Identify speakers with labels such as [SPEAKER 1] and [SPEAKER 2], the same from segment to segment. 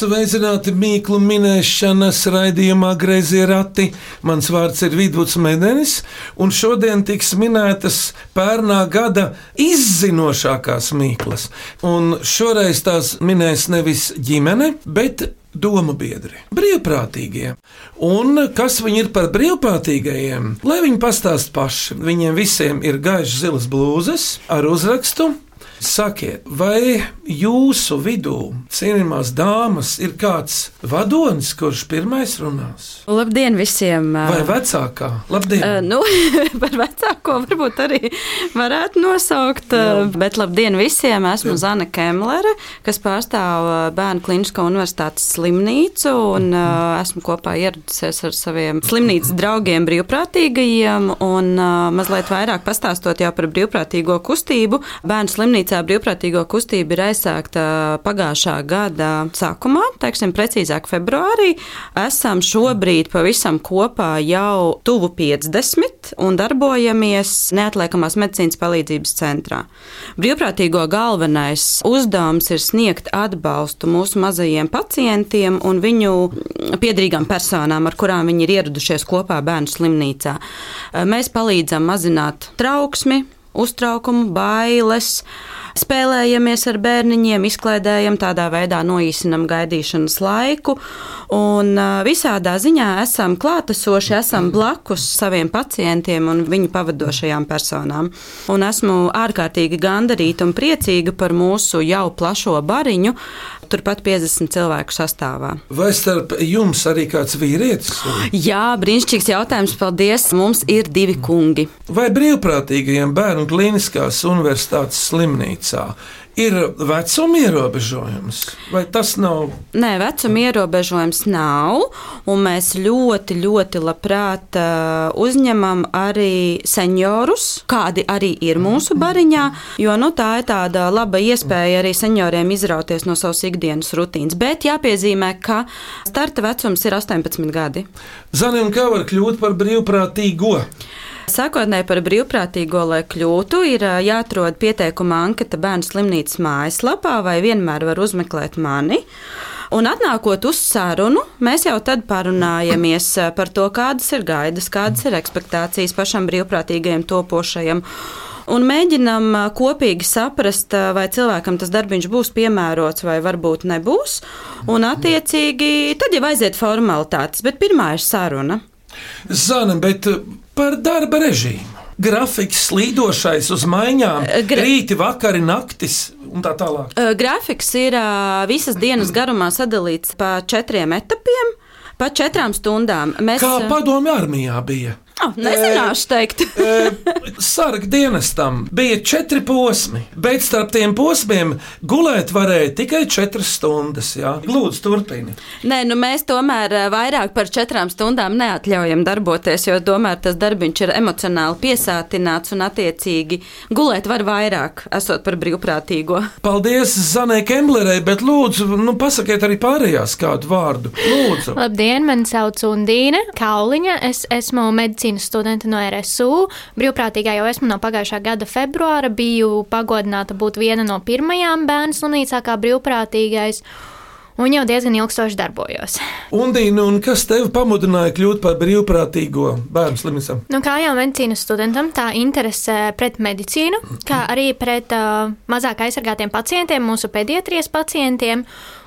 [SPEAKER 1] Sveicināti mīklu minēšanas raidījumā Greizie rati. Mans vārds ir Vidvuds Medenis, un šodien tiks minētas pērnā gada izzinošākās mīklas. Un šoreiz tās minēs nevis ģimene, bet domu biedri, brīvprātīgie. Un kas viņi ir par brīvprātīgajiem? Lai viņi pastāst paši. Viņiem visiem ir gaišs zilas blūzes ar uzrakstu Sakiet, vai jūsu vidū, cienījamās dāmas, ir kāds vadonis, kurš pirmais runās?
[SPEAKER 2] Labdien visiem!
[SPEAKER 1] Vai vecākā? Labdien!
[SPEAKER 2] Uh, nu, par vecāko varbūt arī varētu nosaukt, uh, bet labdien visiem! Esmu Jā. Zana Kemlere, kas pārstāv Bērnu Klinisko universitātes slimnīcu, un uh, esmu kopā ieradusies ar saviem slimnīcas draugiem brīvprātīgajiem, un uh, mazliet vairāk pastāstot jau par brīvprātīgo kustību. Bērnu slimnīca Slimnīcā brīvprātīgo kustība ir aizsākta pagājušā gada sākumā, teiksim, precīzāk, februārī. Esam šobrīd pavisam kopā jau tuvu 50 un darbojamies neatliekamās medicīnas palīdzības centrā. Brīvprātīgo galvenais uzdevums ir sniegt atbalstu mūsu mazajiem pacientiem un viņu piedrīgām personām, ar kurām viņi ir ieradušies kopā bērnu slimnīcā. Mēs palīdzam mazināt trauksmi, uztraukumu, bailes, spēlējamies ar bērniņiem, izklaidējam, tādā veidā noīsinam gaidīšanas laiku. Un visādā ziņā esam klātesoši, esam blakus saviem pacientiem un viņu pavadošajām personām. Un esmu ārkārtīgi gandarīta un priecīga par mūsu jau plašo bariņu, turpat 50 cilvēku sastāvā.
[SPEAKER 1] Vai starp jums arī kāds vīrietis?
[SPEAKER 2] Jā, brīnišķīgs jautājums. Paldies! Mums ir divi kungi.
[SPEAKER 1] Vai brīvprātīgajiem bērnu klīniskās universitātes slimnīcā ir vecuma ierobežojums, vai tas nav?
[SPEAKER 2] Nē, vecuma ierobežojums nav, un mēs ļoti, ļoti labprāt uzņemam arī seniorus, kādi arī ir mūsu bariņā, jo nu, tā ir tāda laba iespēja arī senioriem izrauties no savas ikdienas rutīnas. Bet jāpiezīmē, ka starta vecums ir 18 gadi.
[SPEAKER 1] Zanim, kā var kļūt par brīvprātīgo?
[SPEAKER 2] Sākotnēji par brīvprātīgo, lai kļūtu, ir jāatrod pieteikuma anketa bērnu slimnīcas mājaslapā vai vienmēr var uzmeklēt mani. Un atnākot uz sarunu, mēs jau tad parunājamies par to, kādas ir gaidas, kādas ir expectācijas pašam brīvprātīgajam topošajam un mēģinam kopīgi saprast, vai cilvēkam tas darbiņš būs piemērots vai varbūt nebūs. Un, attiecīgi, tad jau aiziet formalitātes, bet pirmā ir saruna.
[SPEAKER 1] Zana, bet par darba režīmu. Grafiks slīdošais uz maiņām, Gra rīti, vakari, naktis un tā tālāk.
[SPEAKER 2] Grafiks ir visas dienas garumā sadalīts pa četriem etapiem, pa četrām stundām.
[SPEAKER 1] Mēs... Kā padomju armijā bija?
[SPEAKER 2] Oh, nezināšu, teikt.
[SPEAKER 1] Sarga dienestam bija četri posmi, bet starp tiem posmiem gulēt varēja tikai četras stundas. Jā. Lūdzu, turpini.
[SPEAKER 2] Nē, nu mēs tomēr vairāk par četrām stundām neatļaujam darboties, jo tomēr tas darbiņš ir emocionāli piesātināts un attiecīgi gulēt var vairāk, esot par brīvprātīgo.
[SPEAKER 1] Paldies Zanai Kemblerei, bet lūdzu, nu, pasakiet arī pārējās kādu vārdu. Lūdzu.
[SPEAKER 3] Labdien, man sauc Undīne Kauliņa, es esmu medicīnas medicīnas studente no RSU. Brīvprātīgā jau esmu no pagājušā gada februāra, biju pagodināta būt viena no pirmajām bērnu slimnīcā kā brīvprātīgais. Un jau diezgan ilgstoši darbojos.
[SPEAKER 1] Undīna, un kas tev pamudināja kļūt par brīvprātīgo bērnu slimnīcu?
[SPEAKER 3] Nu, kā jau medicīnas studentam, tā interese pret medicīnu, kā arī pret uh, mazāk aizsargātiem pacientiem, mūsu pediatrijas pacientiem.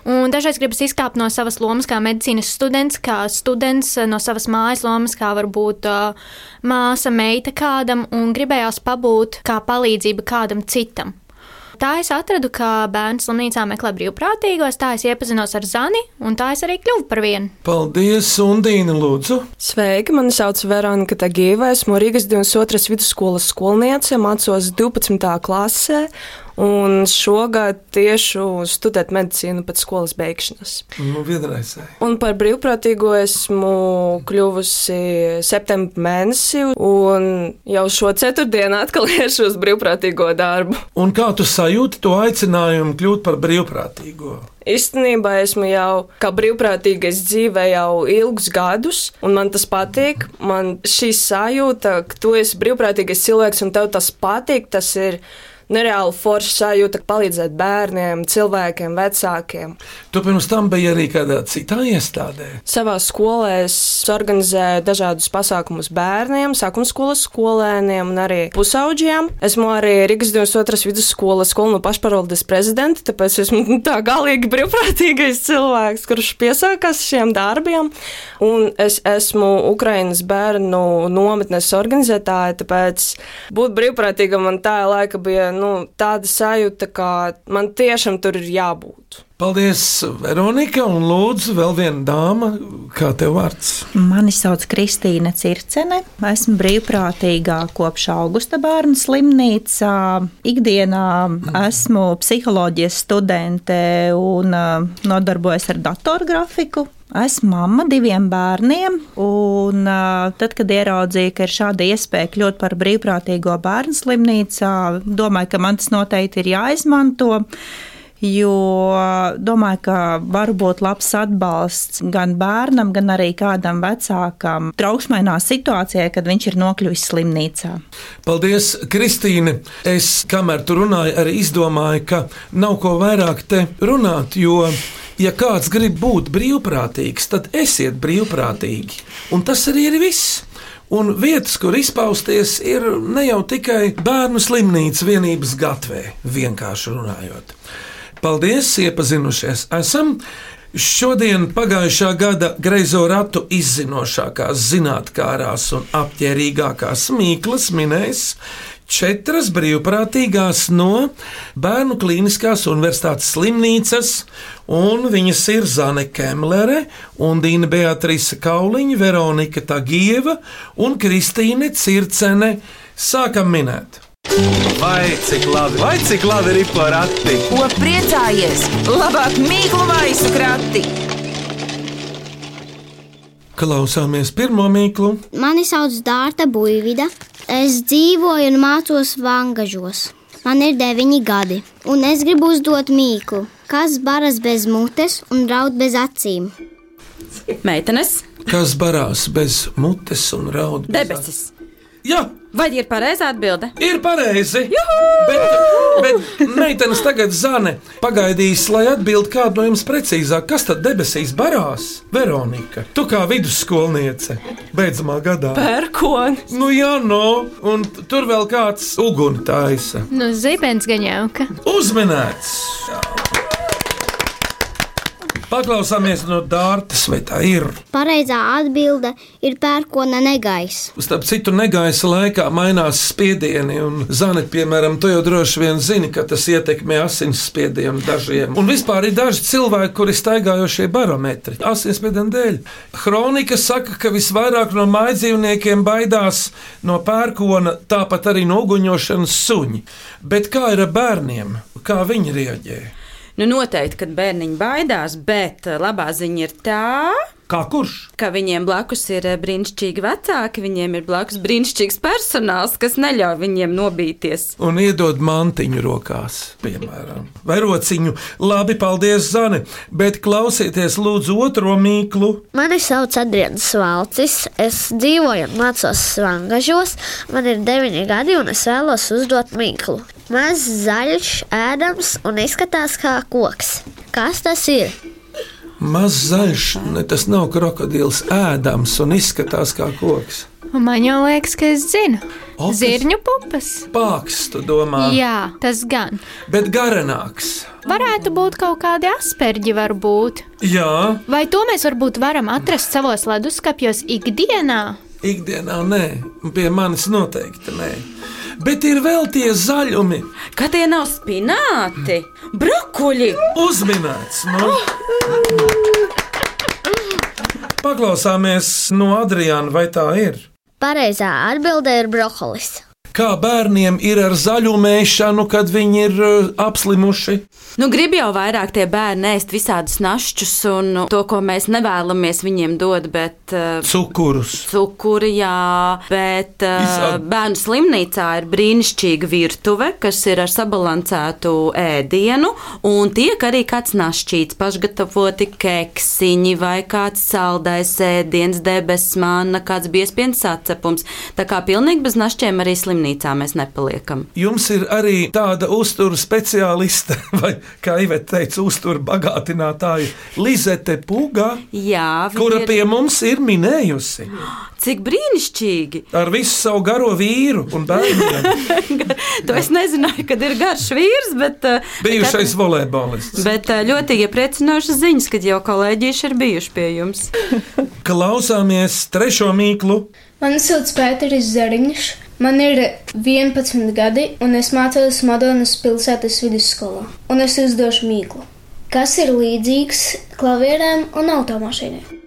[SPEAKER 3] Un dažreiz gribas izkāpt no savas lomas kā medicīnas students, kā students no savas mājas lomas, kā varbūt uh, māsa, meita kādam, un gribējās pabūt kā palīdzība kādam citam. Tā es atradu, ka bērnu slimnīcā meklē brīvprātīgos, tā es iepazinos ar Zani, un tā es arī kļuvu par vienu.
[SPEAKER 1] Paldies, Undīna, lūdzu!
[SPEAKER 4] Sveika, mani sauc Veronika Tagīva, esmu Rīgas 22. vidusskolas skolniece, mācos 12. klasē, Un šogad tieši studēt medicīnu pēc skolas beigšanas.
[SPEAKER 1] Nu, vienreizēji.
[SPEAKER 4] Un par brīvprātīgo esmu kļuvusi septembrī mēnesī, un jau šo ceturtdienu atkal iešu uz brīvprātīgo darbu.
[SPEAKER 1] Un kā tu sajūti to aicinājumu kļūt par brīvprātīgo?
[SPEAKER 4] Īstenībā esmu jau kā brīvprātīgais dzīvē jau ilgus gadus, un man tas patīk. Man šī sajūta, ka tu esi brīvprātīgais cilvēks un tev tas patīk, tas ir nereāli forša sajūta palīdzēt bērniem, cilvēkiem, vecākiem.
[SPEAKER 1] Tu pirms tam biji arī kādā citā iestādē.
[SPEAKER 4] Savā skolā es organizēju dažādus pasākumus bērniem, sākuma skolas skolēniem un arī pusauģiem. Esmu arī Rīgas 22. vidusskolas skolu no pašpārvaldes prezidenta, tāpēc esmu tā galīgi brīvprātīgais cilvēks, kurš piesākās šiem darbiem. Un es esmu Ukrainas bērnu nometnes organizētāja, tāpēc būt brīvprātīgam man tā laika bija nu, tāda sajūta, ka man tiešām tur ir jābūt.
[SPEAKER 1] Paldies, Veronika, un lūdzu, vēl viena dāma, kā tev vārds?
[SPEAKER 5] Mani sauc Kristīne Circene. Esmu brīvprātīgā kopš augusta bērnu slimnīcā. Ikdienā esmu psiholoģijas studente un uh, nodarbojos ar datorgrafiku. Esmu mamma diviem bērniem, un tad, kad ieraudzīju, ka ir šāda iespēja kļūt par brīvprātīgo bērnu slimnīcā, domāju, ka man tas noteikti ir jāizmanto. Jo domāju, ka var būt labs atbalsts gan bērnam, gan arī kādam vecākam trauksmainā situācijā, kad viņš ir nokļuvis slimnīcā.
[SPEAKER 1] Paldies, Kristīne! Es, kamēr tu runāji, arī izdomāju, ka nav ko vairāk te runāt, jo ja kāds grib būt brīvprātīgs, tad esiet brīvprātīgi. Un tas arī ir viss. Un vietas, kur izpausties, ir ne jau tikai bērnu slimnīca vienības gatvē, vienkārši runājot. Paldies, iepazinušies! Esam šodien pagājušā gada greizo ratu izzinošākās, zinātnārās un apģērbīgākās mīklas minējis četras brīvprātīgās no Bērnu Kliniskās Universitātes slimnīcas, un viņas ir Zane Kemlere, Dīna Beatrice Kauliņa, Veronika Tagieva un Kristīne Circene. Sākam minēt!
[SPEAKER 6] Vai cik labi, vai cik labi ir porakti?
[SPEAKER 7] Ko priecājies? Labāk mīklu maisu krati!
[SPEAKER 1] Klausāmies pirmo mīklu.
[SPEAKER 8] Mani sauc Dārta Buļvida. Es dzīvoju un mācos Vangažos. Man ir deviņi gadi, un es gribu uzdot mīklu, kas baras bez mutes un raud bez acīm.
[SPEAKER 2] Meitenes,
[SPEAKER 1] Kas barās bez mutes un raud? bez
[SPEAKER 2] debesis.
[SPEAKER 1] Jā,
[SPEAKER 2] Vai ir pareizā atbilde?
[SPEAKER 1] ir pareizi. Bet, bet meitenes tagad zane pagaidīs, lai atbild kādu no jums precīzāk, kas tad debesīs barās? Veronika, tu kā vidusskolniece, beidzamā gadā.
[SPEAKER 4] Pērkons!
[SPEAKER 1] Nu, jā, no, un tur vēl kāds uguni taisa.
[SPEAKER 3] Nu, zibens gan jauka.
[SPEAKER 1] Uzminēts! Paklausāmies no dārtas, vai tā ir.
[SPEAKER 8] Pareizā atbilde ir pērkona negaisa.
[SPEAKER 1] Starp citu, negaisa laikā mainās spiedieni, un Zanet, piemēram, to jau droši vien zini, ka tas ietekmē asinsspiedienu dažiem. Un vispār ir daži cilvēki, kuri staigājošie barometri asinsspiedienu dēļ. Hronika saka, ka visvairāk no mājdzīvniekiem baidās no pērkona, tāpat arī no uguņošanas suņi. Bet kā ir ar bērniem? Kā viņi rieģē?
[SPEAKER 2] Nu, noteikti, kad bērniņi baidās, bet eh, labā ziņa ir tā,
[SPEAKER 1] Kā kurš?
[SPEAKER 2] ka viņiem blakus ir eh, brīnišķīgi vecāki, viņiem ir blakus brīnišķīgs personāls, kas neļauj viņiem nobīties.
[SPEAKER 1] Un iedod mantiņu rokās, piemēram, vai rociņu. Labi, paldies, Zane, bet klausieties, lūdzu, otro mīklu.
[SPEAKER 9] Mani sauc Adrians Valcis. Es dzīvoju un mācos Svangažos. Man ir 9 gadi un es vēlos uzdot mīklu. Mazs, zaļš, ēdams un izskatās kā koks. Kas tas ir?
[SPEAKER 1] Mazs zaļš, ne, tas nav krokodils, ēdams un izskatās kā koks.
[SPEAKER 3] Man jau liekas, ka es zinu.
[SPEAKER 1] O, kas-
[SPEAKER 3] Zirņu pupas.
[SPEAKER 1] Pāks, tu domā,
[SPEAKER 3] Jā, tas gan.
[SPEAKER 1] bet garenāks.
[SPEAKER 3] Varētu būt kaut kādi asperģi, varbūt.
[SPEAKER 1] Jā,
[SPEAKER 3] Vai to mēs varbūt varam atrast savos leduskapjos ikdienā?
[SPEAKER 1] Ikdienā nē, un pie manis noteikti nē. Bet ir vēl tie zaļumi,
[SPEAKER 2] Kā tie nav spināti, brokoļi!
[SPEAKER 1] uzminēts. Nu. Paklausāmies no Adriana, vai tā ir?
[SPEAKER 9] Pareizā atbilde ir brokolis.
[SPEAKER 1] Kā bērniem ir ar zaļumēšanu, kad viņi ir uh, apslimuši.
[SPEAKER 2] Nu, grib jau vairāk tie bērni ēst visādus našķus un to, ko mēs nevēlamies viņiem dot, bet uh,
[SPEAKER 1] Cukurus.
[SPEAKER 2] cukuri, jā, bet
[SPEAKER 1] Visādi.
[SPEAKER 2] bērnu slimnīcā ir brīnišķīga virtuve, kas ir ar sabalansētu ēdienu, un tiek arī kāds našķīts, pašgatavoti keksiņi vai kāds saldais ēdiens, debesmāna, kāds biespiens sacepums. Tā kā pilnīgi bez našķiem arī slimnīcā mēs nepaliekam.
[SPEAKER 1] Jums ir arī tāda uzturu speciāliste, vai kā Iveta teica, uzturu bagātinātāja Lizete Pūgā,
[SPEAKER 2] Jā,
[SPEAKER 1] kura
[SPEAKER 2] ir-
[SPEAKER 1] pie mums ir minējusi
[SPEAKER 2] Cik brīnišķīgi!
[SPEAKER 1] ar visu savu garo vīru un bērniem.
[SPEAKER 2] To es nezināju, kad ir garš vīrs, bet. uh,
[SPEAKER 1] Bijušais
[SPEAKER 2] kad-
[SPEAKER 1] volejbolists.
[SPEAKER 2] Bet uh, ļoti iepriecinošas ziņas, kad jau kolēģieši ir bijuši pie jums.
[SPEAKER 1] Klausāmies trešo mīklu.
[SPEAKER 10] Mani sauc Pēteris Zariņš, man ir 11 gadi, un es mācos Madonas pilsētas vidusskolā. Un es uzdošu mīklu. Kas ir līdzīgs klavierēm un automašīnai?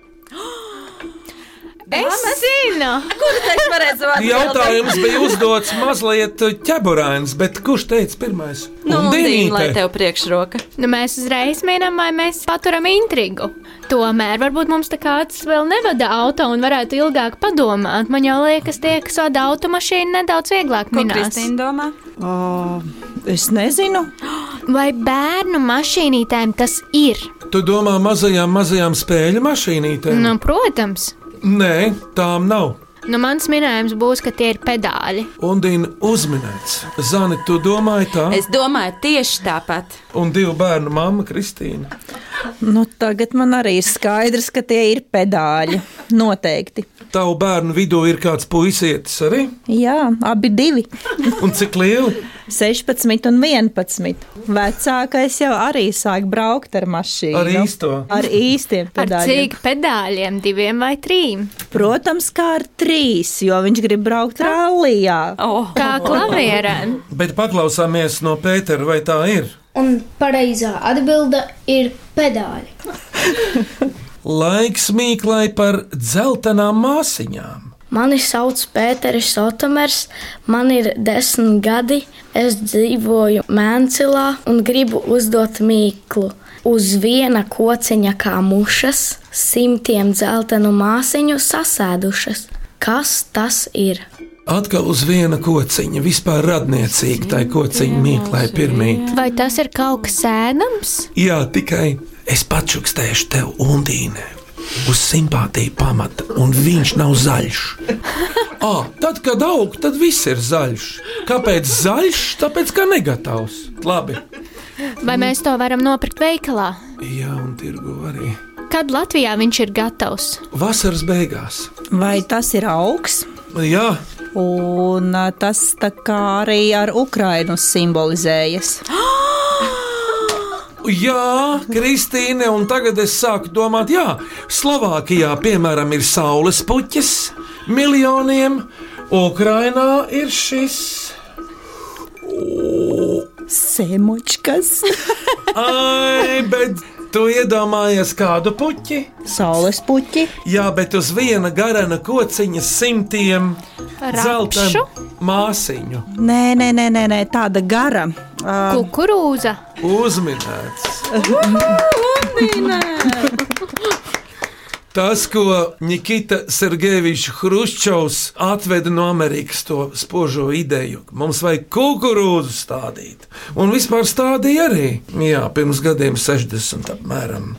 [SPEAKER 3] Es zinu!
[SPEAKER 2] Kur teiks, varēs
[SPEAKER 1] Jautājums bija uzdots mazliet ķeburains, bet kurš teica pirmais?
[SPEAKER 2] Nu, Dīna, lai tev priekšroka.
[SPEAKER 3] Nu, mēs uzreiz minam, vai mēs paturam intrigu. Tomēr varbūt mums tā kāds vēl nevada auto un varētu ilgāk padomāt. Man jau liekas, tie, kas vada automašīnu, nedaudz vieglāk
[SPEAKER 2] Ko
[SPEAKER 3] minēs.
[SPEAKER 2] Kristīna domā?
[SPEAKER 5] O, es nezinu.
[SPEAKER 3] Vai bērnu mašīnītēm tas ir?
[SPEAKER 1] Tu domā mazajām, mazajām spēļu mašīnītēm?
[SPEAKER 3] Nu, protams.
[SPEAKER 1] Nē, tām nav.
[SPEAKER 3] Nu, mans minējums būs, ka tie ir pedāļi.
[SPEAKER 1] Un Dīna uzminēts. Zani, tu domāji tā?
[SPEAKER 2] Es domāju, tieši tāpat.
[SPEAKER 1] Un divu bērnu mamma Kristīna.
[SPEAKER 5] Nu, tagad man arī ir skaidrs, ka tie ir pedāļi. Noteikti.
[SPEAKER 1] Tavu bērnu vidū ir kāds puisietis arī?
[SPEAKER 5] Jā, abi divi.
[SPEAKER 1] Un cik lieli?
[SPEAKER 5] 16 un 11. Vecākais jau arī sāk braukt ar mašīnu.
[SPEAKER 1] Ar īsto?
[SPEAKER 5] Ar īstiem
[SPEAKER 3] Ar
[SPEAKER 5] pedāļiem.
[SPEAKER 3] cik pedāļiem? Diviem vai trim?
[SPEAKER 5] Protams, kā ar trīs, jo viņš grib braukt rallijā.
[SPEAKER 2] Oh.
[SPEAKER 3] Kā klavierēm.
[SPEAKER 1] Bet paklausāmies no Pētera, vai tā ir?
[SPEAKER 10] Un pareizā atbilde ir pedāļi.
[SPEAKER 1] Laiks mīklai par dzeltenām māsiņām.
[SPEAKER 10] Mani sauc Pēteris Otomers, man ir desmit gadi, es dzīvoju Mēncilā un gribu uzdot mīklu. Uz viena kociņa kā mušas, simtiem dzeltenu māsiņu sasēdušas. Kas tas ir?
[SPEAKER 1] Atkal uz viena kociņa, vispār radniecīgi tai kociņa mīklai pirmīt.
[SPEAKER 3] Vai tas ir kaut kas ēdams?
[SPEAKER 1] Jā, tikai es pačukstēšu tev undīnē. Uz simpātiju pamata, un viņš nav zaļš. Ah, tad, kad aug, tad viss ir zaļš. Kāpēc zaļš? Tāpēc, ka negatavs. Labi.
[SPEAKER 3] Vai mēs to varam nopirkt veikalā?
[SPEAKER 1] Jā, un tirgu arī.
[SPEAKER 3] Kad Latvijā viņš ir gatavs?
[SPEAKER 1] Vasaras beigās.
[SPEAKER 5] Vai tas ir augs?
[SPEAKER 1] Jā,
[SPEAKER 5] Un tas tā kā arī ar Ukrainu simbolizējas.
[SPEAKER 1] Jā, Kristīne, un tagad es sāku domāt, jā, Slovākijā, piemēram, ir saules puķis miljoniem, Ukrainā ir šis.
[SPEAKER 5] Semučkas,
[SPEAKER 1] Ai, bet tu iedomājies kādu puķi?
[SPEAKER 5] saules puķi,
[SPEAKER 1] Jā, bet uz viena garana kociņa simtiem zeltainu māsiņu
[SPEAKER 5] nē, nē, nē, nē, nē tāda gara. Ā,
[SPEAKER 3] Kukurūza.
[SPEAKER 1] uzminēts. Tas, ko Nikita Sergejevičs Hruščovs atveda no Amerikas, to spožo ideju, ka mums vajag kukurūzu stādīt. Un vispār stādīja arī. Jā, pirms gadiem 60 apmēram.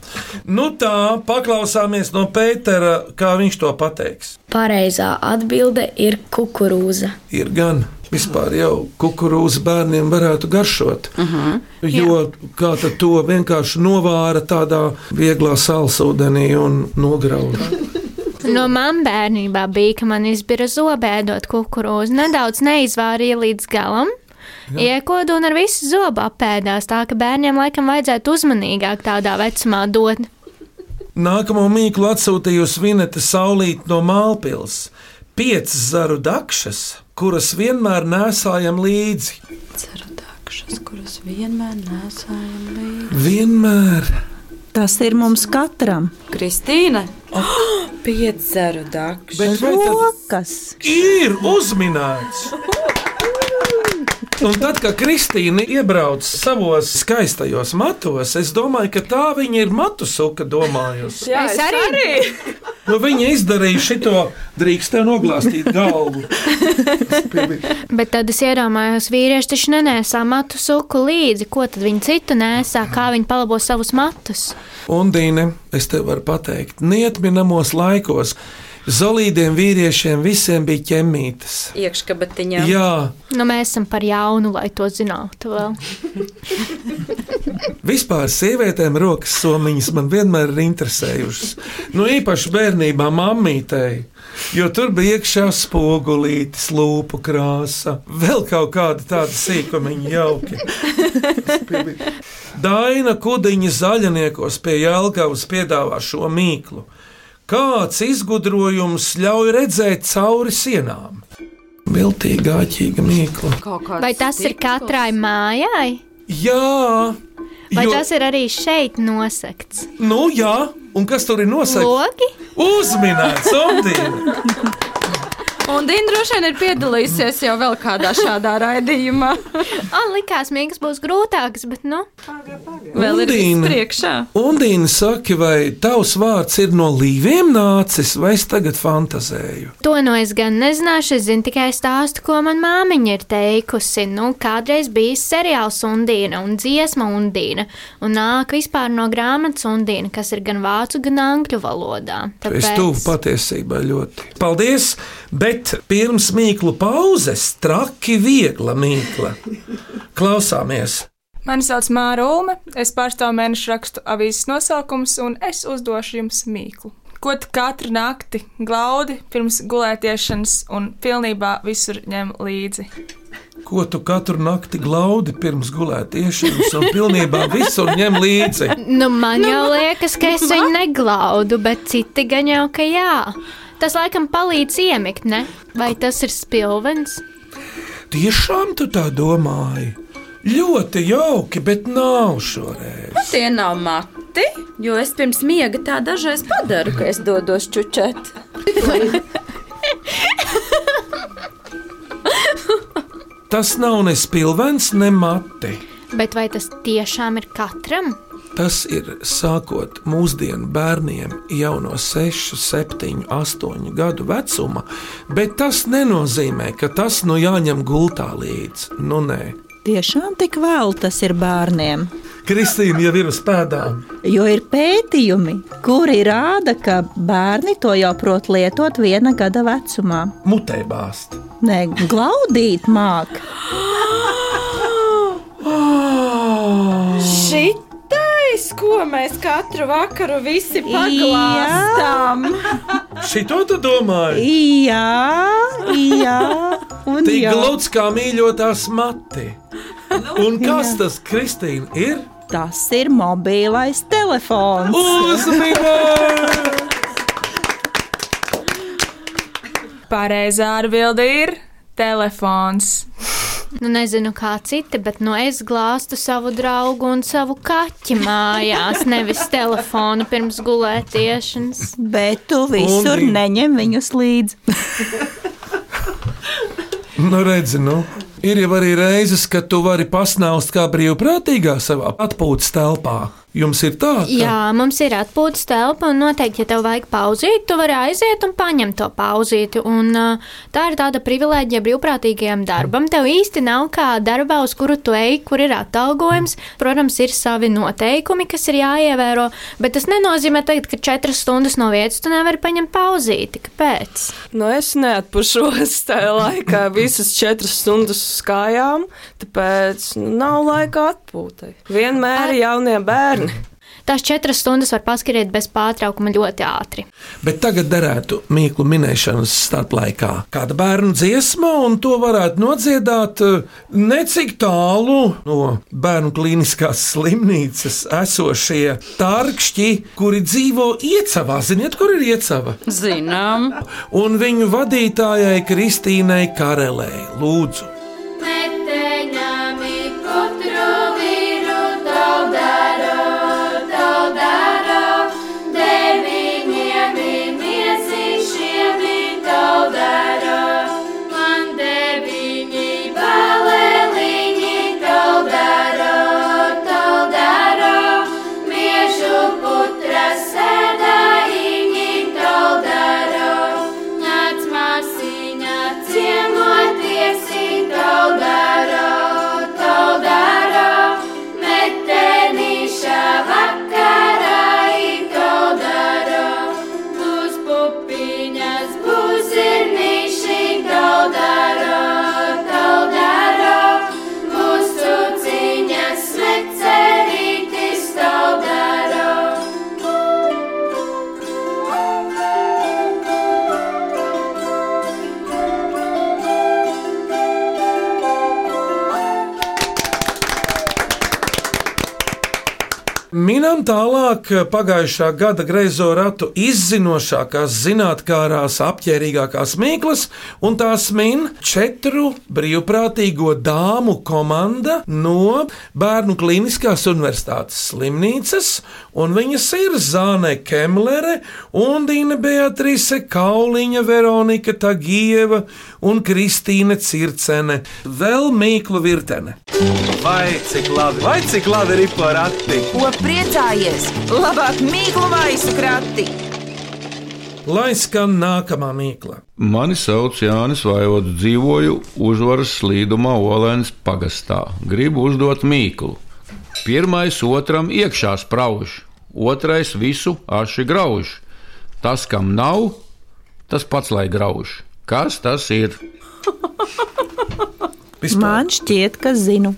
[SPEAKER 1] Nu tā, paklausāmies no Pētera, kā viņš to pateiks.
[SPEAKER 10] Pareizā atbilde ir kukurūza.
[SPEAKER 1] Ir gan. Vispār jau kukurūza bērniem varētu garšot. Uh -huh. Jo kā tad to vienkārši novāra tādā vieglā sālsūdenī un nograuž.
[SPEAKER 3] No man bērnībā bija, ka man izbira zobēdot kukurūzu. Nedaudz neizvārīja līdz galam. Iekodu un ar visu zobu apēdās, tā ka bērniem laikam vajadzētu uzmanīgāk tādā vecumā dot.
[SPEAKER 1] Nākamo mīklu atsūtījusi Vineta Saulīte no Mālpils. Piecas zaru dakšas, kuras vienmēr nesājam līdzi.
[SPEAKER 2] Ceru dakšas, kuras vienmēr nesājam līdzi.
[SPEAKER 1] Vienmēr.
[SPEAKER 5] tas ir mums katram.
[SPEAKER 2] Kristīne! Oh, Piedzeru dakšas.
[SPEAKER 1] Bet vai
[SPEAKER 5] Rokas.
[SPEAKER 1] ir uzminēts? Un tad, kad Kristīna iebrauc savos skaistajos matos, es domāju, ka tā viņa ir matu suka domājusi.
[SPEAKER 4] Jā,
[SPEAKER 3] Es arī.
[SPEAKER 1] Nu, viņa izdarīja šito, drīkst tev noglāstīt galvu.
[SPEAKER 3] Bet tad es iedomājos, vīrieši taču nenēsā matu suku līdzi. Ko tad viņi citu nēsā, kā viņi palabo savus matus?
[SPEAKER 1] Un, Dīne, es tev varu pateikt, neatminamos laikos zolīdiem vīriešiem visiem bija ķemītes.
[SPEAKER 2] Iekškabatiņā.
[SPEAKER 1] Jā,
[SPEAKER 3] Nu, mēs esam par jaunu, lai to zinātu vēl.
[SPEAKER 1] vispār sievietēm rokas somiņas man vienmēr ir interesējušas. Nu, īpaši bērnībā mammītei. Jo tur bija iekšā spogulītis, lūpu krāsa, vēl kaut kāda tāda sīkumiņa jauki. Daina Kudiņa zaļniekos pie Jālgavas piedāvā šo mīklu. Kāds izgudrojums ļauj redzēt cauri sienām? Viltīga, āķīga mīkla.
[SPEAKER 3] Vai tas ir katrai mājai?
[SPEAKER 1] Jā,
[SPEAKER 3] Vai
[SPEAKER 1] jo-
[SPEAKER 3] tas ir arī šeit nosakts?
[SPEAKER 1] Nu, jā, un kas tur ir nosakts?
[SPEAKER 3] Logi?
[SPEAKER 1] Uzminēts, Ondīna!
[SPEAKER 2] Un Dina droši vien ir piedalījusies jau vēl kādā šādā raidījumā.
[SPEAKER 3] Man likās, mīgs būs grūtāks, bet nu.
[SPEAKER 2] Vēl ir
[SPEAKER 1] Undīna.
[SPEAKER 2] priekšā.
[SPEAKER 1] Undīna saka, vai tavs vārds ir no līviem nācis, vai es tagad fantazēju?
[SPEAKER 3] To no es gan nezināšu, es zinu tikai stāstu, ko man māmiņa ir teikusi. Nu, kādreiz bija seriāls Undīna un dziesma Undīna, un nāk vispār no grāmatas Undīna, kas ir gan vācu, gan angļu valodā.
[SPEAKER 1] Es tuvu patiesībai ļoti. Paldies! Bet pirms mīklu pauzes traki viegla mīkla. Klausāmies!
[SPEAKER 11] Mani sauc Māra Ulme, es pārstāvu mēnešu rakstu avīzes nosaukums, un es uzdošu jums mīklu. Ko tu katru nakti glaudi pirms gulētiešanas un pilnībā visur ņem līdzi?
[SPEAKER 1] Ko tu katru nakti glaudi pirms gulētiešanas un pilnībā visur ņem līdzi?
[SPEAKER 3] Nu, man jau liekas, ka es viņu neglaudu, bet citi gan jau, ka jā. Tas laikam palīdz iemigt, ne? Vai tas ir spilvens?
[SPEAKER 1] Tiešām tu tā domāji? Ļoti jauki, bet nav šoreiz.
[SPEAKER 2] Tie nav mati, jo es pirms miega tā dažreiz padaru, ka es dodos čučēt.
[SPEAKER 1] Tas nav ne spilvens, ne mati.
[SPEAKER 3] Bet vai tas tiešām ir katram?
[SPEAKER 1] Tas ir sākot mūsdienu bērniem jau no 6, 7, 8 gadu vecuma, bet tas nenozīmē, ka tas nu jāņem gultā līdzi. Nu, nē.
[SPEAKER 5] Tiešām tik vēl tas ir bērniem.
[SPEAKER 1] Kristīna jau ir uz pēdām.
[SPEAKER 5] Jo ir pētījumi, kuri rāda, ka bērni to jau prot lietot viena gada vecumā.
[SPEAKER 1] Mutē bāzt.
[SPEAKER 5] Nē, glaudīt māk.
[SPEAKER 2] Šitais, ko mēs katru vakaru visi paglāstām.
[SPEAKER 1] Šito tu domāji?
[SPEAKER 5] Jā, jā. Un
[SPEAKER 1] Tik
[SPEAKER 5] jā.
[SPEAKER 1] gluds kā mīļotās mati. Un kas tas, Kristīna, ir?
[SPEAKER 5] Tas ir mobilais telefons.
[SPEAKER 1] Uzmanīgi!
[SPEAKER 11] Pareizā atbilde ir telefons.
[SPEAKER 3] Nu, nezinu, kā citi, bet nu, es glāstu savu draugu un savu kaķi mājās, nevis telefonu pirms gulētiešanas.
[SPEAKER 5] Bet tu visur
[SPEAKER 1] Undīna.
[SPEAKER 5] neņem viņus līdzi.
[SPEAKER 1] Nu, redzi, nu. Ir jau arī reizes, kad tu vari pasnaust kā brīvprātīgā savā atpūtas telpā. Jums ir tā, ka
[SPEAKER 3] Jā, mums ir atpūtas telpa, un noteikti, ja tev vajag pauzīt, tu vari aiziet un paņemt to pauzīti. Un, tā ir tāda privilēģija brīvprātīgajam darbam. Tev īsti nav kā darbā, uz kuru tu ej, kur ir atalgojums. Protams, ir savi noteikumi, kas ir jāievēro, bet tas nenozīmē, tagad, ka četras stundas no vietas tu nevari paņemt pauzīti. Kāpēc?
[SPEAKER 4] Nu, es neatpušos tajā laikā visas četras stundas uz kājām, tāpēc nu, nav laika atpūtai. Vienmēr ir jaunie bērni.
[SPEAKER 3] Tās četras stundas var paskriet bez pārtraukuma ļoti ātri.
[SPEAKER 1] Bet tagad derētu mīklu minēšanas starplaikā. Kāda bērnu dziesma, un to varētu nodziedāt eh, necik tālu no bērnu klīniskās slimnīcas esošie tarkšķi, kuri dzīvo iecavā. Ziniet, kur ir iecava?
[SPEAKER 2] Zinām.
[SPEAKER 1] Un viņu vadītājai Kristīnai Karelē. Lūdzu!
[SPEAKER 12] Man
[SPEAKER 1] Linda. Tālāk pagājušā gada greizo ratu izzinošākās, zinātnārās, apģērbīgākās mīklas, un tās min četru brīvprātīgo dāmu komanda no Bērnu Kliniskās Universitātes slimnīcas, un viņas ir Zāne Kemlere, Undīne Beatrice, Kauliņa, Veronika Tagieva un Kristīne Circene. Vēl mīklu virtene.
[SPEAKER 6] Vai cik labi, vai cik labi ir porakti?
[SPEAKER 7] Ko priecājies? Labāk mīklu maisu krati!
[SPEAKER 1] Lai skan nākamā mīkla.
[SPEAKER 12] Mani sauc Jānis Vaivots, dzīvoju uzvaras slīdumā Olēnas pagastā. Gribu uzdot mīklu. Pirmais otram iekšā sprauž, otrais visu aši grauž. Tas, kam nav, tas pats lai grauž. Kas tas ir?
[SPEAKER 5] Man šķiet, ka zinu.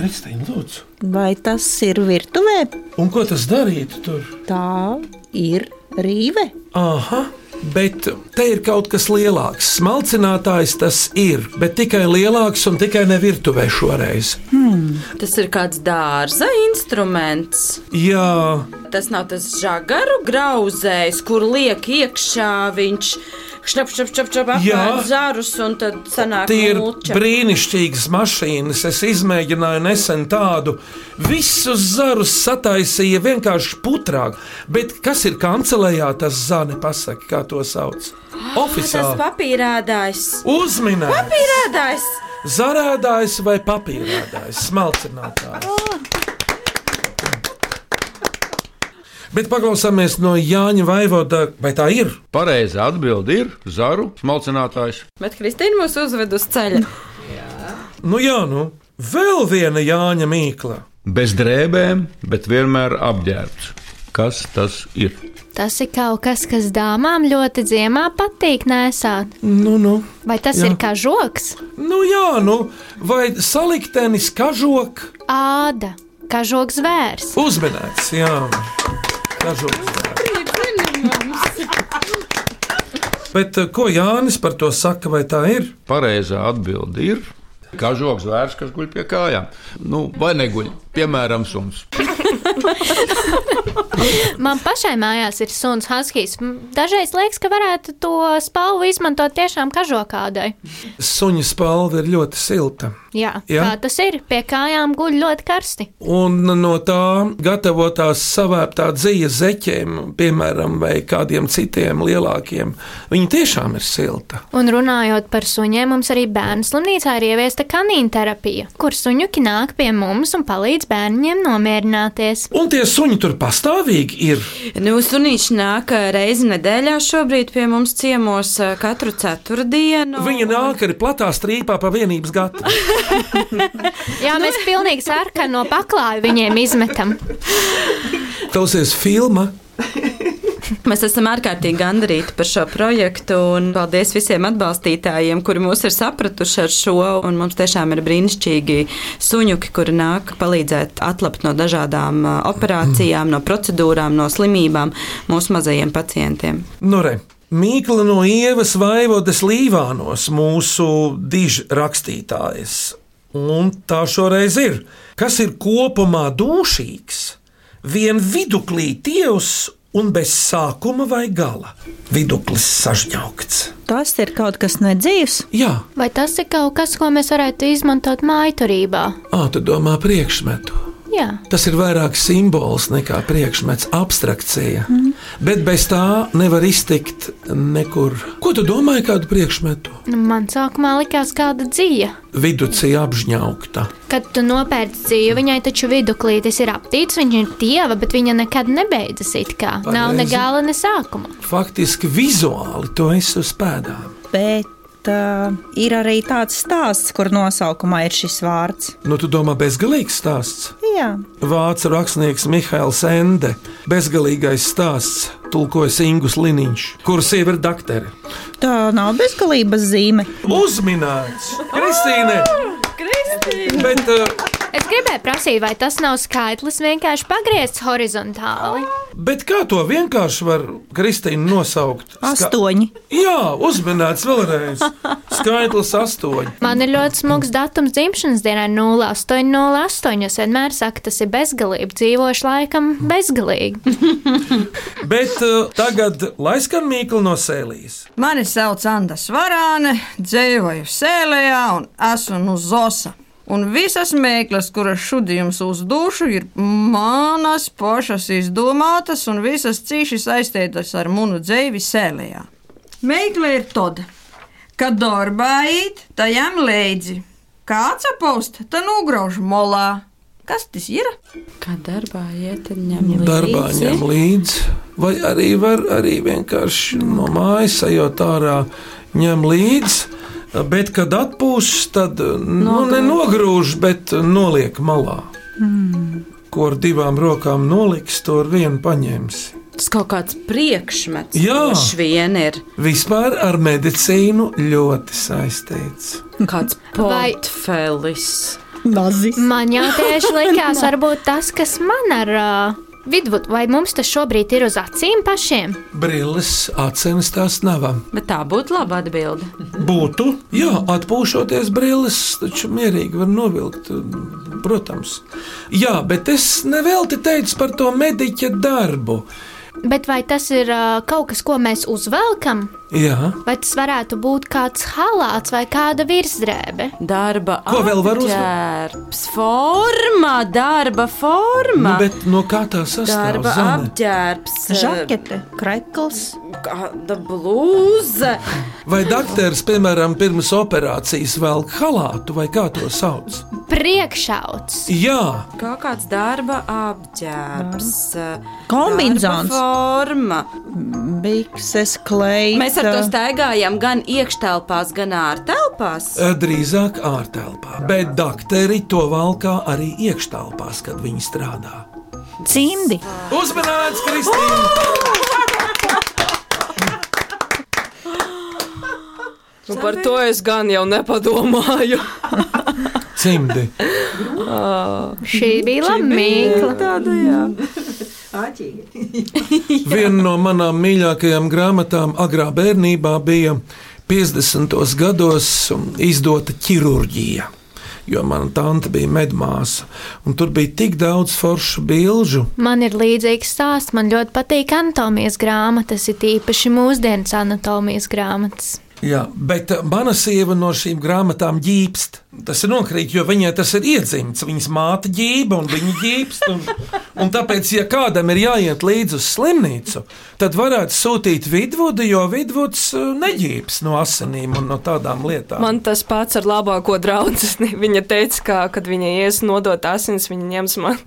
[SPEAKER 1] Kristīna, lūdzu.
[SPEAKER 5] Vai tas ir virtuvē?
[SPEAKER 1] Un ko tas darītu tur?
[SPEAKER 5] Tā ir rīve.
[SPEAKER 1] Aha, bet te ir kaut kas lielāks. Smalcinātājs tas ir, bet tikai lielāks un tikai ne virtuvē šoreiz.
[SPEAKER 2] Hmm. Tas ir kāds dārza instruments.
[SPEAKER 1] Jā,
[SPEAKER 2] Tas nav tas žagaru grauzējs, kur liek iekšā viņš. Šnap, šnap, šnap,
[SPEAKER 1] Jā.
[SPEAKER 2] apēd zarus un tad sanāk
[SPEAKER 1] tie ir
[SPEAKER 2] mulča.
[SPEAKER 1] brīnišķīgas mašīnas. Es izmēģināju nesen tādu. Visus zarus sataisīja vienkārši putrāk. Bet kas ir kancelējā, tas zāne pasaka, kā to sauc?
[SPEAKER 2] Tas
[SPEAKER 1] Oficiāli.
[SPEAKER 2] papīrādājs.
[SPEAKER 1] Uzminēts!
[SPEAKER 2] Papīrādājs!
[SPEAKER 1] Zarādājs vai papīrādājs, smalcinātājs. Bet paklausāmies no Jāņa Vaivoda, vai tā ir?
[SPEAKER 12] Pareizā atbilde ir zaru smalcinātājs.
[SPEAKER 2] Bet Kristīna mūs uzved uz ceļa.
[SPEAKER 1] Nu jā, nu, vēl viena Jāņa mīkla.
[SPEAKER 12] Bez drēbēm, bet vienmēr apģērbts. Kas tas ir?
[SPEAKER 3] Tas ir kaut kas, kas dāmām ļoti ziemā patīk nesāt.
[SPEAKER 1] Nu, nu.
[SPEAKER 3] Vai tas
[SPEAKER 1] Jā.
[SPEAKER 3] ir kā žoks?
[SPEAKER 1] Nu jā, nu, vai saliktenis kažok?
[SPEAKER 3] Āda, kā žoks zvērs.
[SPEAKER 1] Uzmanīts, jā. Kažoks. Bet eh, ko Jānis par to saka, vai tā ir?
[SPEAKER 12] Pareizā atbilde ir. Kā žoks vērts, kas guļ pie kājām. Nu, vai neguļ, piemēram, suns.
[SPEAKER 3] Man pašai mājās ir suns Huskies. M, Dažreiz liekas, ka varētu to spalvu izmantot tiešām kažokādai.
[SPEAKER 1] Suņa spalva ir ļoti silta.
[SPEAKER 3] Jā,
[SPEAKER 1] Jā.
[SPEAKER 3] tā tas ir. Pie kājām guļ ļoti karsti.
[SPEAKER 1] Un no tā gatavotās savērtā dzīve zeķiem, piemēram, vai kādiem citiem lielākiem, viņa tiešām ir silta.
[SPEAKER 3] Un runājot par suņiem, mums arī bērnu slimnīcā ir ieviesta kanīna terapija, kur suņuki nāk pie mums un palīdz bērniem nomierināties.
[SPEAKER 1] Un tie suņi tur pastāvīgi ir.
[SPEAKER 2] Nu, sunīši nāk ā, reizi nedēļā šobrīd pie mums ciemos ā, katru ceturtdienu.
[SPEAKER 1] Viņa nāk arī platā strīpā pa vienības gatu.
[SPEAKER 3] Jā, mēs pilnīgi sarkano paklāju viņiem izmetam.
[SPEAKER 1] Klausies, filma.
[SPEAKER 2] Mēs esam ārkārtīgi gandarīti par šo projektu, un paldies visiem atbalstītājiem, kuri mūs ir sapratuši ar šo. Mums tiešām ir brīnišķīgi suņuki, kuri nāk palīdzēt atlapt no dažādām ā, operācijām, no procedūrām, no slimībām mūsu mazajiem pacientiem.
[SPEAKER 1] Nu, re. Mīkla no Ievas Vaivodas Līvānos, mūsu dižu rakstītājas. Un tā šoreiz ir. Kas ir kopumā dūšīgs? Vien viduklī tievs un bez sākuma vai gala. Viduklis sažņaukts.
[SPEAKER 5] Tas ir kaut kas nedzīvs.
[SPEAKER 1] Jā,
[SPEAKER 3] Vai tas ir kaut kas, ko mēs varētu izmantot mājturībā?
[SPEAKER 1] ā, tu domā priekšmetu.
[SPEAKER 3] Jā.
[SPEAKER 1] Tas ir vairāk simbols nekā priekšmets, abstrakcija. Mm. Bet bez tā nevar iztikt nekur. Ko tu domāji, kādu priekšmetu?
[SPEAKER 3] Nu, Man sākumā likās kāda dzīva.
[SPEAKER 1] Viducī apžņaukta.
[SPEAKER 3] Kad tu nopērci dzīvi, viņai taču viduklītis ir aptīts, viņa ir tieva, bet viņa nekad nebeidzas it kā. Nav ne
[SPEAKER 1] Pareizi.
[SPEAKER 3] gala, ne sākuma.
[SPEAKER 1] Faktiski vizuāli to es uz pēdām.
[SPEAKER 5] Bet uh, ir arī tāds stāsts, kur nosaukumā ir šis vārds.
[SPEAKER 1] Nu, tu domā, bezgalīgs stāsts?
[SPEAKER 5] Jā,
[SPEAKER 1] Vācu rakstnieks Mihails Ende. Bezgalīgais stāsts tulkojas Ingus Liniņš, kuras sieva ir daktere.
[SPEAKER 5] tā nav bezgalības zīme.
[SPEAKER 1] Uzminēts! Kristīne!
[SPEAKER 2] Kristīne!
[SPEAKER 1] Bet uh,
[SPEAKER 3] Es gribēju prasīt, vai tas nav skaitlis vienkārši pagriezts horizontāli.
[SPEAKER 1] Bet kā to vienkārši var Kristīna nosaukt? Ska-
[SPEAKER 5] Astoņi.
[SPEAKER 1] Jā, uzminēts vēlreiz. Skaitlis astoņi.
[SPEAKER 3] Man ir ļoti smags datums dzimšanas dienai 0808. Es vienmēr saku, tas ir bezgalīgi. Dzīvošu laikam bezgalīgi.
[SPEAKER 1] Bet uh, tagad lai skan mīklu no sēlijas.
[SPEAKER 13] Mani sauc Anna Svarāne, dzīvoju Sēlējā un esmu no Zosa. Un visas mēklas, kuras šodien jums uzdošu, ir manas pašas izdomātas un visas cīši saistītas ar munu dzīvi Sēlējā. Mēkla ir tāda, ka darbā īt, tajam līdzi. Kāds apaust, tad nograuž molā. Kas tas ir?
[SPEAKER 2] Kā darbā iet, tad ņem
[SPEAKER 1] Darbā
[SPEAKER 2] līdzi.
[SPEAKER 1] ņem līdzi, vai arī var arī vienkārši no mājas ejot ārā, ņem līdzi. Bet, kad atpūšas, tad nu, nenogrūž, bet noliek malā.
[SPEAKER 2] Mm.
[SPEAKER 1] Ko ar divām rokām noliks, to ar vienu paņems.
[SPEAKER 2] Tas kaut kāds priekšmets. Droši vien ir
[SPEAKER 1] Vispār ar medicīnu ļoti saistīts.
[SPEAKER 2] kāds
[SPEAKER 3] Vai-
[SPEAKER 2] portfelis.
[SPEAKER 5] Mazis.
[SPEAKER 3] Man jau tieši likās, varbūt tas, kas man ar uh, vidvud, vai mums tas šobrīd ir uz acīm pašiem?
[SPEAKER 1] Brilles, acenes tās nav.
[SPEAKER 2] Bet tā būtu laba atbilde.
[SPEAKER 1] Būtu, jā, atpūšoties brilles, taču mierīgi var novilkt. Protams, jā, bet es nevelti teicu par to mediķa darbu.
[SPEAKER 3] Bet vai tas ir uh, kaut kas, ko mēs uzvelkam?
[SPEAKER 1] Jā,
[SPEAKER 3] Vai tas varētu būt kāds halāts vai kāda virsdrēbe?
[SPEAKER 2] Darba
[SPEAKER 1] Ko vēl var uzlikt?
[SPEAKER 2] apģērbs, forma, darba forma.
[SPEAKER 1] nu, bet no kā tā sastāv?
[SPEAKER 2] Darba
[SPEAKER 1] Zane?
[SPEAKER 2] apģērbs,
[SPEAKER 5] Žakete, krekls.
[SPEAKER 2] kāda blūze.
[SPEAKER 1] Vai doktors, piemēram, pirms operācijas velk halātu vai kā to sauc?
[SPEAKER 3] Priekšauts.
[SPEAKER 1] Jā,
[SPEAKER 2] Kā kāds darba apģērbs,
[SPEAKER 5] Kombinzons.
[SPEAKER 2] darba forma.
[SPEAKER 5] Bikses, klei.
[SPEAKER 2] Ar to staigājam gan iekštelpās, gan ārtelpās.
[SPEAKER 1] drīzāk ārtelpā, bet doktori to valkā arī iekštelpās, kad viņi strādā.
[SPEAKER 5] Cimdi.
[SPEAKER 1] Uzmanīts, Kristīna!
[SPEAKER 4] Nu, par to es gan jau nepadomāju.
[SPEAKER 1] Cimdi.
[SPEAKER 3] Šī bija laba mīkla.
[SPEAKER 2] Tāda, jā.
[SPEAKER 1] Viena no manām mīļākajām grāmatām agrā bērnībā bija 50. gados izdota ķirurģija. Jo mana tante bija medmāsa, un tur bija tik daudz foršu bilžu.
[SPEAKER 3] Man ir līdzīgs stāsts. Man ļoti patīk anatomijas grāmatas, ir īpaši mūsdienas anatomijas grāmatas.
[SPEAKER 1] Jā, bet uh, mana sieva no šīm grāmatām ģīpst. Tas ir nokrīt, jo viņai tas ir iedzimts. Viņas māte ģība un viņa ģīpst. Un, un tāpēc, ja kādam ir jāiet līdzi uz slimnīcu, tad varētu sūtīt vidvudu, jo vidvuds uh, neģīps no asinīm un no tādām lietām.
[SPEAKER 4] Man tas pats ar labāko draugu. Viņa teica, ka, kad viņa ies nodot asins, viņa ņems man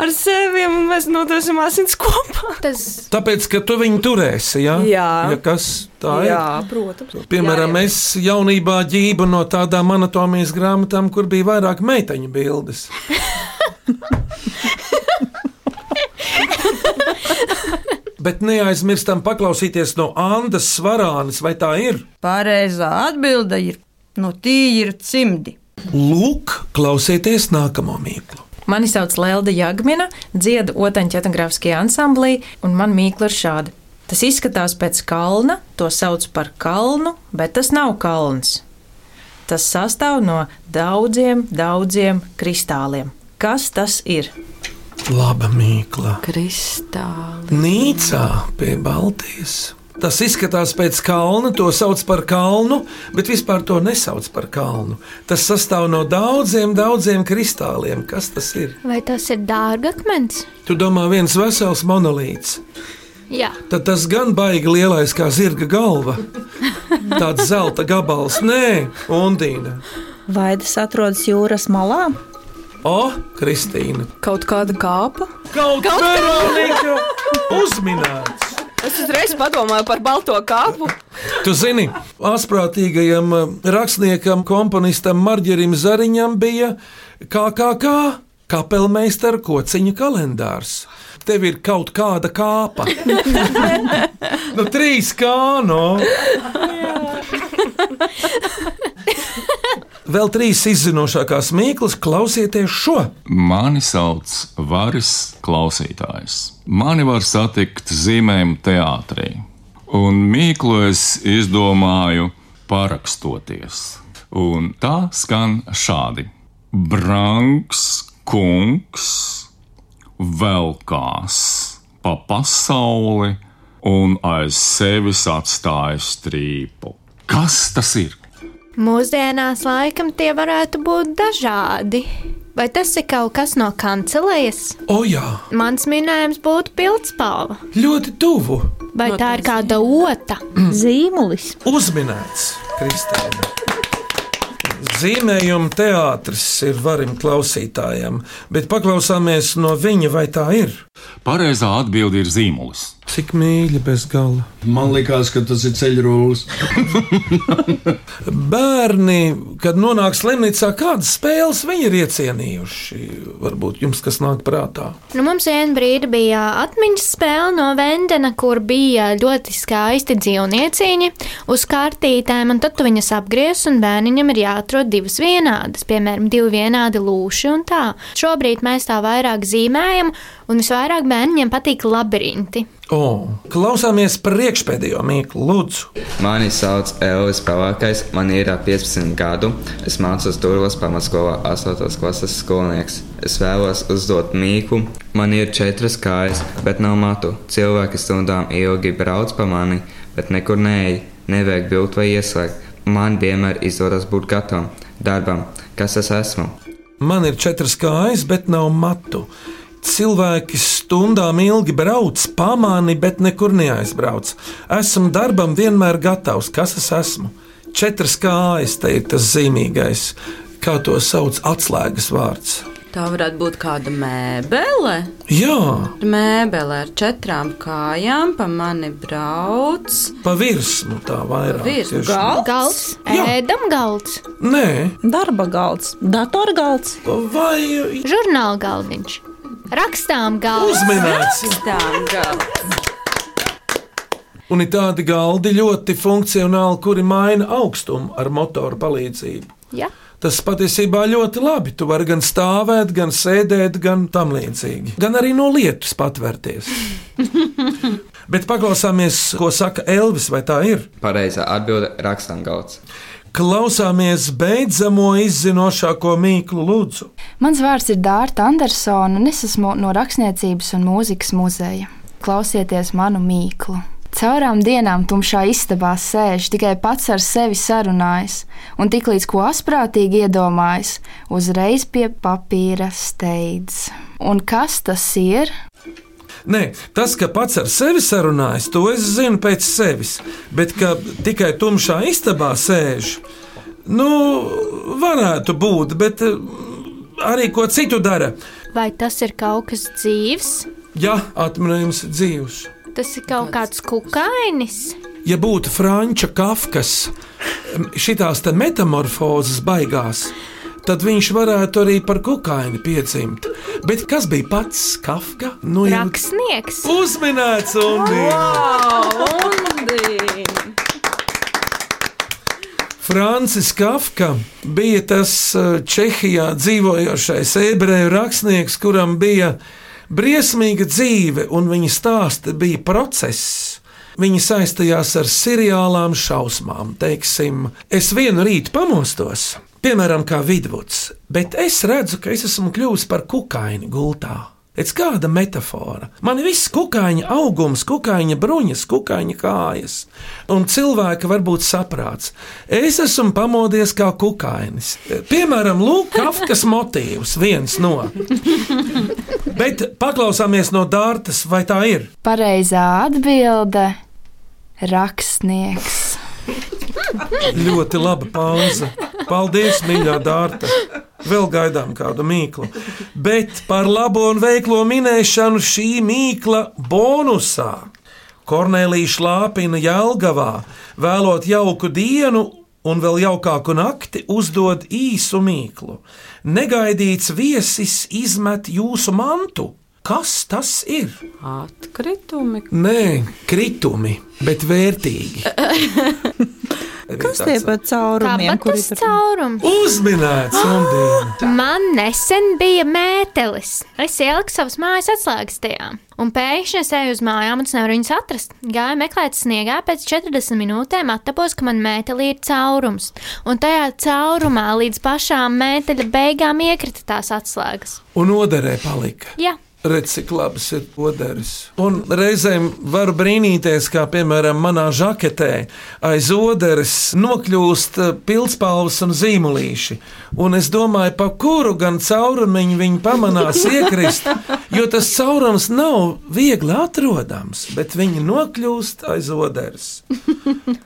[SPEAKER 4] ar sevi un mēs nodosim asins kopā.
[SPEAKER 3] Tas
[SPEAKER 1] Tāpēc, ka tu viņu turēsi, ja?
[SPEAKER 4] Jā.
[SPEAKER 1] ja kas tā ir?
[SPEAKER 4] Jā, protams.
[SPEAKER 1] Piemēram,
[SPEAKER 4] Jā, jā.
[SPEAKER 1] es jaunībā ģību no tādām anatomijas grāmatām, kur bija vairāk meiteņu bildes. Bet neaizmirstam paklausīties no Andas Svarānas, vai tā ir?
[SPEAKER 13] Pareizā atbilde ir, nu, tī ir cimdi.
[SPEAKER 1] Lūk, klausieties nākamo mīklu.
[SPEAKER 14] Mani sauc Lelda Jagmina, dziedu Otaņa etnogrāfiskajā ansamblī, un man mīkla ir šāda. Tas izskatās pēc kalna, to sauc par kalnu, bet tas nav kalns. Tas sastāv no daudziem, daudziem kristāliem. Kas tas ir?
[SPEAKER 1] Laba mīkla.
[SPEAKER 2] Kristāli.
[SPEAKER 1] Nīcā pie Baltijas. Tas izskatās pēc kalna, to sauc par kalnu, bet vispār to nesauc par kalnu. Tas sastāv no daudziem, daudziem kristāliem. Kas tas ir?
[SPEAKER 3] vai tas ir dārgakmens?
[SPEAKER 1] Tu domā, viens vesels monolīts.
[SPEAKER 3] Jā.
[SPEAKER 1] Tad tas gan baigi lielais kā zirga galva. Tāds zelta gabals, nē, Undīna.
[SPEAKER 5] Vai tas atrodas jūras malā?
[SPEAKER 1] O, Kristīna!
[SPEAKER 4] Kaut kāda kāpa?
[SPEAKER 1] Kaut kā Veronika! Uzminēts!
[SPEAKER 4] Es uzreiz padomāju par balto kāpu.
[SPEAKER 1] Tu zini, asprātīgajam eh, rakstniekam, komponistam Marģerim Zariņam bija KKK kapelmeistara kociņa kalendārs. Tev ir kaut kāda kāpa. nu, trīs kā no. Vēl trīs izzinošākās mīklas, klausieties šo!
[SPEAKER 15] Mani sauc Varis Klausītājs. Mani var satikt zīmējumu teātrī, un mīklu es izdomāju parakstoties. Un tā skan šādi: Branks kungs velkās pa pasauli un aiz sevis atstāja strīpu. Kas tas ir?
[SPEAKER 3] Mūsdienās laikam tie varētu būt dažādi. Vai tas ir kaut kas no kancelējas?
[SPEAKER 1] O, jā,
[SPEAKER 3] Mans minējums būtu pildspalva.
[SPEAKER 1] ļoti tuvu.
[SPEAKER 3] Vai tā ir kāda ota?
[SPEAKER 5] Zīmulis.
[SPEAKER 1] Uzminēts, Kristīna. Zīmējuma teātris ir varim klausītājam, bet paklausāmies no viņa, vai tā ir.
[SPEAKER 15] Pareizā atbilde ir zīmols.
[SPEAKER 1] Cik mīļi bez gala.
[SPEAKER 16] Man liekas, ka tas ir ceļrolis.
[SPEAKER 1] Bērni, kad nonāk slimnīcā, kādas spēles viņi ir iecienījuši? Varbūt jums kas nāk prātā.
[SPEAKER 3] Nu, mums vienā brīdī bija atmiņas spēle no Vendena, kur bija ļoti skaisti dzīvnieciņi uz kartītēm, un tad tu viņas apgriez, un bērniņam ir jāatrod divas vienādas, piemēram, divi vienādi lūši un tā. Šobrīd mēs tā vairāk zīmējam, un visvairāk bērniņiem patīk labirinti.
[SPEAKER 1] O, klausāmies priekšpēdējo mīklu, lūdzu.
[SPEAKER 17] Mani sauc Elvis Pavākais, man ir ap 15 gadu. Es mācos Turvas pamatskolā 8. klases skolnieks. Es vēlos uzdot mīklu. Man ir četras kājas, bet nav matu. Cilvēki stundām ilgi brauc pa mani, bet nekur neej, nevajag bildt vai ieslēgt. Man vienmēr izdodas būt gatavam darbam. Kas es esmu?
[SPEAKER 1] Man ir četras kājas, bet nav matu. Cilvēki stundām ilgi brauc, pamāni, bet nekur neaizbrauc. Esmu darbam vienmēr gatavs. Kas es esmu? Četras kājas, te ir tas zīmīgais, kā to sauc, atslēgas vārds.
[SPEAKER 2] Tā varētu būt kāda mēbele.
[SPEAKER 1] Jā,
[SPEAKER 2] Mēbele ar četrām kājām, pa mani brauc.
[SPEAKER 1] pa virsmu tā vairāk.
[SPEAKER 2] Virsmu.
[SPEAKER 1] tieši.
[SPEAKER 3] Galds, ēdam galds,
[SPEAKER 1] Nē,
[SPEAKER 5] Darba galds, datorgalds
[SPEAKER 1] vai
[SPEAKER 3] žurnāla galdiņš, rakstām galds.
[SPEAKER 1] Uzminēts.
[SPEAKER 2] Rakstām galds.
[SPEAKER 1] Un ir tādi galdi ļoti funkcionāli, kuri maina augstumu ar motoru palīdzību.
[SPEAKER 3] Ja.
[SPEAKER 1] Tas patiesībā ļoti labi. Tu vari gan stāvēt, gan sēdēt, gan tam līdzīgi. Gan arī no lietus patvērties. Bet paklausāmies, ko saka Elvis, vai tā ir?
[SPEAKER 17] Pareizā atbilde - rakstām galds.
[SPEAKER 1] Klausāmies beidzamo izzinošāko mīklu lūdzu.
[SPEAKER 18] Mans vārds ir Dārta Andersona, un es esmu no Rakstniecības un mūzikas muzeja. Klausieties manu mīklu. Caurām dienām tumšā istabā sēž, tikai pats ar sevi sarunājas, un tiklīdz ko asprātīgi iedomājas, uzreiz pie papīra steidz. Un kas tas ir?
[SPEAKER 1] Nē, tas, ka pats ar sevi sarunājas, to es zinu pēc sevis. Bet ka tikai tumšā istabā sēž, nu, varētu būt, bet eh, arī ko citu dara.
[SPEAKER 3] Vai tas ir kaut kas dzīves?
[SPEAKER 1] Ja atminējums dzīvs.
[SPEAKER 3] Tas ir kaut kāds kukainis.
[SPEAKER 1] Ja būtu Franča Kafkas te metamorfozes baigās, tad viņš varētu arī par kukaini piedzimt. Bet kas bija pats Kafka? Nu, jau-
[SPEAKER 3] Rakstnieks.
[SPEAKER 1] Uzminēts un Francis Kafka bija tas uh, Čehijā dzīvojošais ebreju rakstnieks, kuram bija briesmīga dzīve, un viņa stāsta bija process. Viņi saistījās ar seriālām šausmām. Teiksim, es vienu rītu pamostos, piemēram, kā vidvuds, bet es redzu, ka es esmu kļuvis par kukaini gultā. Pēc kāda metāfora? Man ir viss kukaiņa augums, kukaiņa bruņas, kukaiņa kājas. Un cilvēka varbūt saprāts. Es esmu pamodies kā kukainis. Piemēram, Lūk, Kafkas motīvs, viens no. Bet paklausāmies no Dārtas, vai tā ir?
[SPEAKER 18] Pareizā atbilde - rakstnieks.
[SPEAKER 1] Ļoti laba pauze. Paldies, mīļā Dārta. Vēl gaidām kādu mīklu. Bet par labo un veiklo minēšanu šī mīkla bonusā. Kornelija Šlāpina Jelgavā, vēlot jauku dienu un vēl jaukāku nakti, uzdod īsu mīklu. Negaidīts viesis izmet jūsu mantu. Kas tas ir?
[SPEAKER 2] Atkritumi.
[SPEAKER 1] Nē, kritumi, bet vērtīgi.
[SPEAKER 5] Kas tie par caurumiem?
[SPEAKER 3] Tas caurums?
[SPEAKER 1] Uzminēts, Undīna!
[SPEAKER 3] Man nesen bija mētelis. Es ieliku savas mājas atslēgas tajā. Un pēkšņi es eju uz mājām, un es nevaru viņus atrast. Gāju meklēt sniegā, pēc 40 minūtēm attapos, ka man mētelī ir caurums. Un tajā caurumā līdz pašām mēteļa beigām iekrita tās atslēgas.
[SPEAKER 1] Un oderē palika.
[SPEAKER 3] Jā.
[SPEAKER 1] Redz, cik labas ir poderis. Un reizēm var brīnīties, kā piemēram manā žaketē aiz oderes nokļūst eh, pildspalvas un zīmolīši. Un es domāju, pa kuru gan caurumiņu viņi pamanās iekrist, jo tas caurums nav viegli atrodams, bet viņi nokļūst aiz oderes.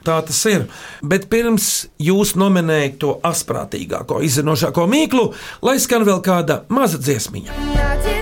[SPEAKER 1] Tā tas ir. Bet pirms jūs nominējat to asprātīgāko, izzinošāko mīklu, lai skan vēl kāda maza dziesmiņa.
[SPEAKER 19] Nāciet,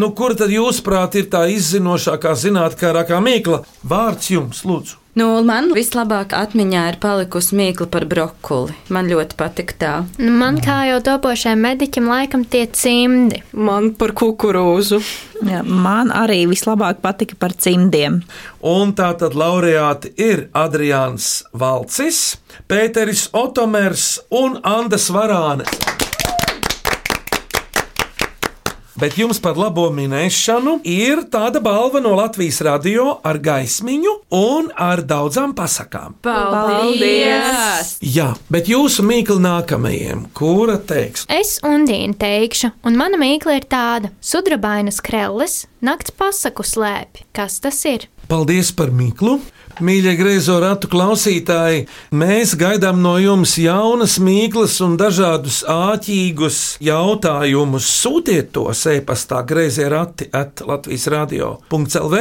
[SPEAKER 19] Nu,
[SPEAKER 1] kur tad jūsuprāt ir tā izzinošākā, zinātnākā mīkla? Vārds jums, lūdzu.
[SPEAKER 2] Nu, man vislabāk atmiņā ir palikusi mīkla par brokoli. Man ļoti patika tā.
[SPEAKER 3] Nu, Man kā jau topošajam mediķim, laikam tie cimdi.
[SPEAKER 4] Man par kukurūzu.
[SPEAKER 5] Jā, man arī vislabāk patika par cimdiem.
[SPEAKER 1] Un tā tad laureāti ir Adrians Valcis, Pēteris Otomers un Andas Varānes. Bet jums par labo minēšanu ir tāda balva no Latvijas radio ar gaismiņu un ar daudzām pasakām.
[SPEAKER 2] Paldies!
[SPEAKER 1] Jā, bet jūsu mīkla nākamajiem, kura teiks,
[SPEAKER 3] Es undīnu teikšu, un mana mīkla ir tāda: sudrabainas krelles, nakts pasaku slēpj. Kas tas ir?
[SPEAKER 1] Paldies par mīklu! Mīļie griezo ratu klausītāji, mēs gaidām no jums jaunas mīklas un dažādus āķīgus jautājumus. Sūtiet tos e-pastā grazē rati at Latvijas radio.clv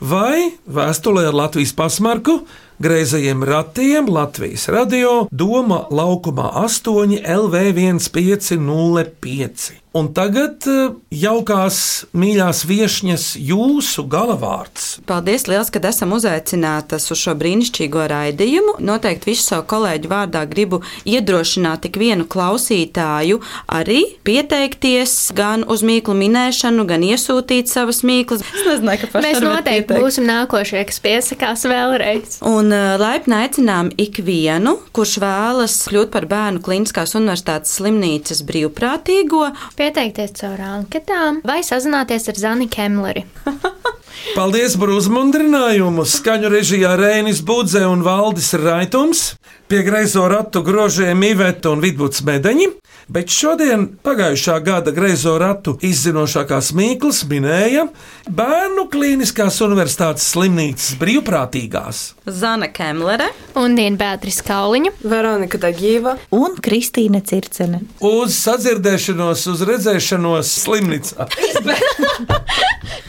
[SPEAKER 1] vai vēstulē ar Latvijas pasmarku Greizajiem ratiem Latvijas radio Doma laukumā 8 LV1505. Un tagad eh, jaukās mīļās viesņas jūsu galavārds.
[SPEAKER 2] Paldies, liels, ka esam uzaicinātas uz šo brīnišķīgo raidījumu. Noteikti visu savu kolēģu vārdā gribu iedrošināt tik vienu klausītāju arī pieteikties gan uz mīklu minēšanu, gan iesūtīt savas mīklas. Es nezināju, ka paši
[SPEAKER 3] Mēs noteikti
[SPEAKER 2] pieteikt.
[SPEAKER 3] būsim nākošie, kas piesakās vēlreiz.
[SPEAKER 2] Un uh, laipni aicinām ikvienu, kurš vēlas kļūt par bērnu Kliniskās universitātes slimnīcas brīvprātīgo.
[SPEAKER 3] Pieteikties caur anketām vai sazināties ar Zani Kemleri.
[SPEAKER 1] Paldies par uzmundrinājumu! Skaņu režijā Rēnis Budze un Valdis Raitums, pie greizo ratu grožiem Iveta un Vidvuds Medeņi, bet šodien pagājušā gada greizo ratu izzinošākās mīklas minēja Bērnu Kliniskās universitātes slimnīcas brīvprātīgās.
[SPEAKER 2] Zana Kemlere
[SPEAKER 3] un Diena Beatrice Kauliņa,
[SPEAKER 4] Veronika Dagīva
[SPEAKER 5] un Kristīne Circene.
[SPEAKER 1] Uz sadzirdēšanos, uz redzēšanos slimnīcā.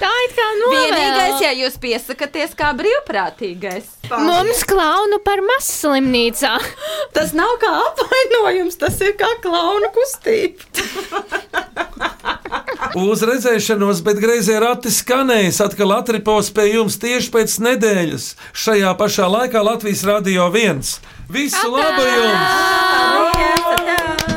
[SPEAKER 3] Tā ir kā
[SPEAKER 2] Vienīgais,
[SPEAKER 3] novēl.
[SPEAKER 2] ja jūs piesakāties kā brīvprātīgais.
[SPEAKER 3] Mums klaunu par masu slimnīcā.
[SPEAKER 2] Tas nav kā apvainojums, tas ir kā klauna kustība.
[SPEAKER 1] Uz redzēšanos, bet grazē rati skanēs, atkal atripos pie jums tieši pēc nedēļas. Šajā pašā laikā Latvijas Rādio 1. Visu labu jums!
[SPEAKER 2] Paldies!